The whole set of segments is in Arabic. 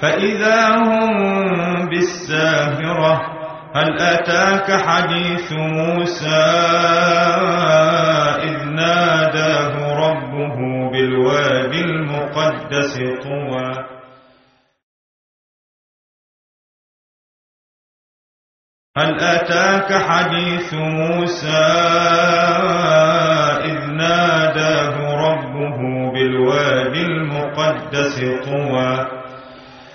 فإذا هم بالساهرة هل أتاك حديث موسى إذ ناداه ربه بالوادي المقدس طوى؟ هل أتاك حديث موسى إذ ناداه ربه بالوادي المقدس طوى؟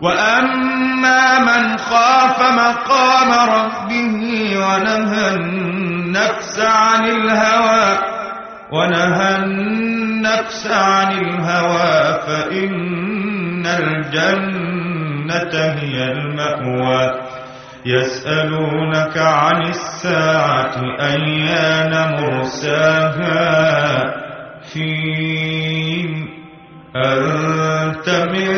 وأما من خاف مقام ربه ونهى النفس عن الهوى ونهى النفس عن الهوى فإن الجنة هي المأوى. يسألونك عن الساعة أيان مرساها؟ فيم أنت من